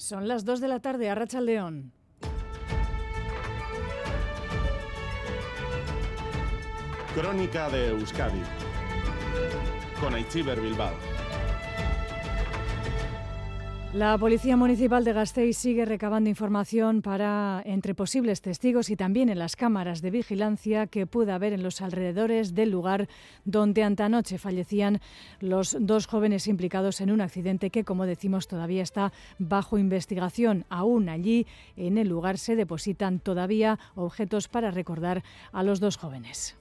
Son las 2 de la tarde, a Racha León. Crónica de Euskadi con Aichiber Bilbao. La Policía Municipal de Gasteiz sigue recabando información para entre posibles testigos y también en las cámaras de vigilancia que pueda haber en los alrededores del lugar donde antanoche fallecían los dos jóvenes implicados en un accidente que, como decimos, todavía está bajo investigación. Aún allí, en el lugar, se depositan todavía objetos para recordar a los dos jóvenes.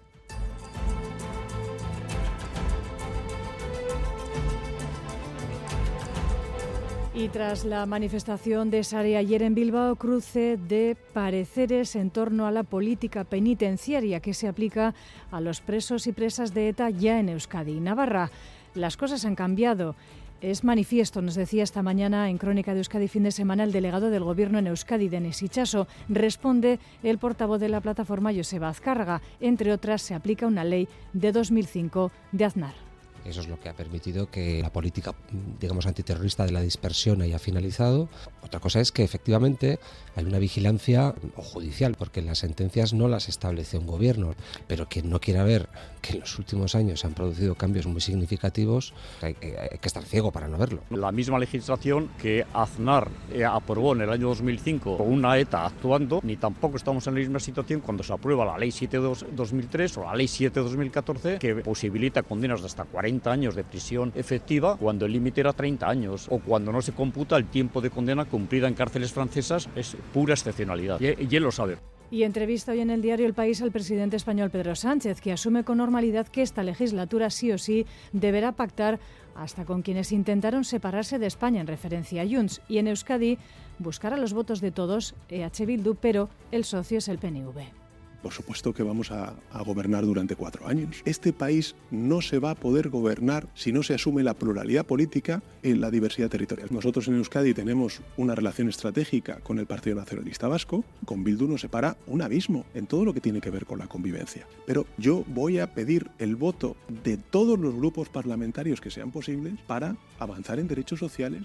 Y tras la manifestación de Sare ayer en Bilbao, cruce de pareceres en torno a la política penitenciaria que se aplica a los presos y presas de ETA ya en Euskadi y Navarra. Las cosas han cambiado. Es manifiesto, nos decía esta mañana en Crónica de Euskadi fin de semana el delegado del Gobierno en Euskadi, Denis Ichaso. Responde el portavoz de la plataforma, Joseba Azcárraga. Entre otras, se aplica una ley de 2005 de Aznar. Eso es lo que ha permitido que la política, digamos, antiterrorista de la dispersión haya finalizado. Otra cosa es que efectivamente hay una vigilancia judicial, porque las sentencias no las establece un gobierno, pero quien no quiera ver que en los últimos años se han producido cambios muy significativos, hay, que estar ciego para no verlo. La misma legislación que Aznar eh, aprobó en el año 2005 con una ETA actuando, ni tampoco estamos en la misma situación cuando se aprueba la Ley 7-2003 o la Ley 7-2014, que posibilita condenas de hasta 40 años de prisión efectiva cuando el límite era 30 años o cuando no se computa el tiempo de condena cumplida en cárceles francesas es pura excepcionalidad. Y, él lo sabe. Y entrevista hoy en el diario El País al presidente español Pedro Sánchez, que asume con normalidad que esta legislatura sí o sí deberá pactar hasta con quienes intentaron separarse de España en referencia a Junts y en Euskadi buscar a los votos de todos EH Bildu, pero el socio es el PNV. Por supuesto que vamos a, gobernar durante cuatro años. Este país no se va a poder gobernar si no se asume la pluralidad política y la diversidad territorial. Nosotros en Euskadi tenemos una relación estratégica con el Partido Nacionalista Vasco. Con Bildu nos separa un abismo en todo lo que tiene que ver con la convivencia. Pero yo voy a pedir el voto de todos los grupos parlamentarios que sean posibles para avanzar en derechos sociales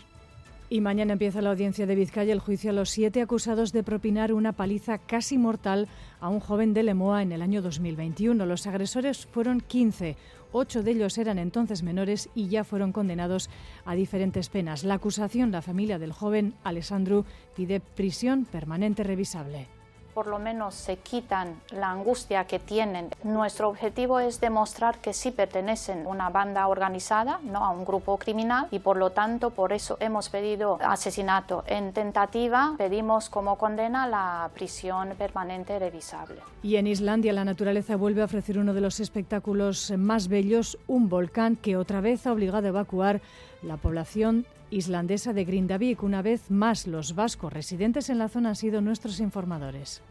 y mañana empieza la audiencia de Vizcaya el juicio a los siete acusados de propinar una paliza casi mortal a un joven de Lemoa en el año 2021. Los agresores fueron 15. Ocho de ellos eran entonces menores y ya fueron condenados a diferentes penas. La acusación, la familia del joven Alessandro, pide prisión permanente revisable por lo menos se quitan la angustia que tienen. Nuestro objetivo es demostrar que sí pertenecen a una banda organizada, no a un grupo criminal, y por lo tanto por eso hemos pedido asesinato en tentativa, pedimos como condena la prisión permanente revisable. Y en Islandia la naturaleza vuelve a ofrecer uno de los espectáculos más bellos, un volcán que otra vez ha obligado a evacuar la población islandesa de Grindavik. Una vez más, los vascos residentes en la zona han sido nuestros informadores.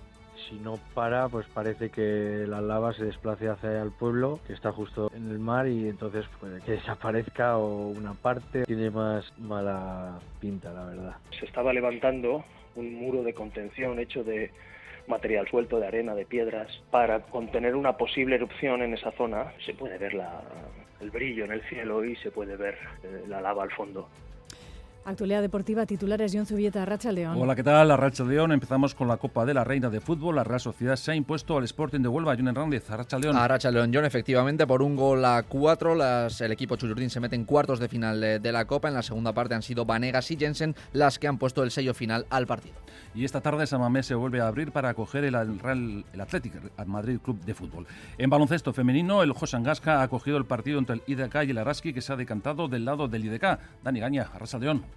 Si no para, pues parece que la lava se desplace hacia el pueblo, que está justo en el mar, y entonces puede que desaparezca o una parte. Tiene más mala pinta, la verdad. Se estaba levantando un muro de contención hecho de material suelto, de arena, de piedras, para contener una posible erupción en esa zona. Se puede ver el brillo en el cielo y se puede ver eh, la lava al fondo. Actualidad deportiva, titulares John Zubieta, Racha León. Hola, ¿qué tal? La Racha León. Empezamos con la Copa de la Reina de Fútbol. La Real Sociedad se ha impuesto al Sporting de Huelva. John Hernández, Racha León. A Racha León, John, efectivamente, por un gol a cuatro. Las, el equipo Chuyurdín se mete en cuartos de final de, la Copa. En la segunda parte han sido Vanegas y Jensen las que han puesto el sello final al partido. Y esta tarde Samamés se vuelve a abrir para acoger el, Real, el Athletic Madrid Club de Fútbol. En baloncesto femenino, el Josangasca ha acogido el partido entre el IDK y el Araski, que se ha decantado del lado del IDK. Dani Gaña, Racha León.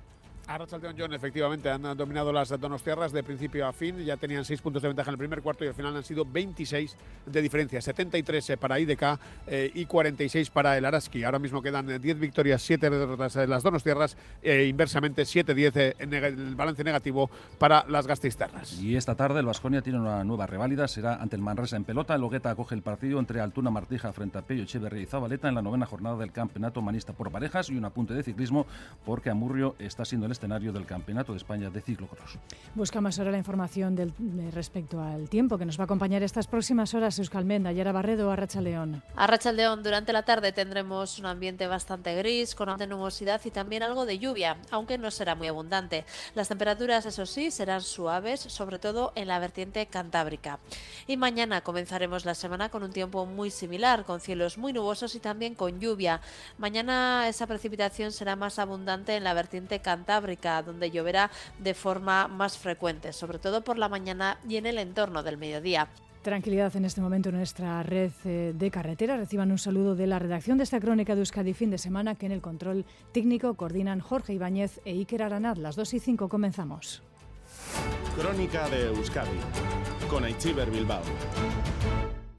Arrachaldeón John, efectivamente, han dominado las Donostiarras de principio a fin. Ya tenían seis puntos de ventaja en el primer cuarto y al final han sido 26 de diferencia. 73 eh, para IDK eh, y 46 para el Araski. Ahora mismo quedan 10 eh, victorias, 7 derrotas en las Donostiarras e inversamente 7-10 en el balance negativo para las Gastisterras. Y esta tarde el Vasconia tiene una nueva reválida. Será ante el Manresa en pelota. El Logueta acoge el partido entre Altuna Martija frente a Pello Echeverría y Zabaleta en la novena jornada del campeonato manista por parejas y un apunte de ciclismo porque Amurrio está siendo el escenario del Campeonato de España de ciclocross. Buscamos ahora la información del, respecto al tiempo que nos va a acompañar estas próximas horas Euskalmenda, Yara Barredo, Arracha León. Arracha León, durante la tarde tendremos un ambiente bastante gris, con alta nubosidad y también algo de lluvia, aunque no será muy abundante. Las temperaturas, eso sí, serán suaves, sobre todo en la vertiente cantábrica. Y mañana comenzaremos la semana con un tiempo muy similar, con cielos muy nubosos y también con lluvia. Mañana esa precipitación será más abundante en la vertiente cantábrica, donde lloverá de forma más frecuente, sobre todo por la mañana y en el entorno del mediodía. Tranquilidad en este momento en nuestra red eh, de carretera. Reciban un saludo de la redacción de esta crónica de Euskadi fin de semana que en el control técnico coordinan Jorge Ibáñez e Iker Aranad. Las 2 y 5 comenzamos. Crónica de Euskadi con Aichiber Bilbao.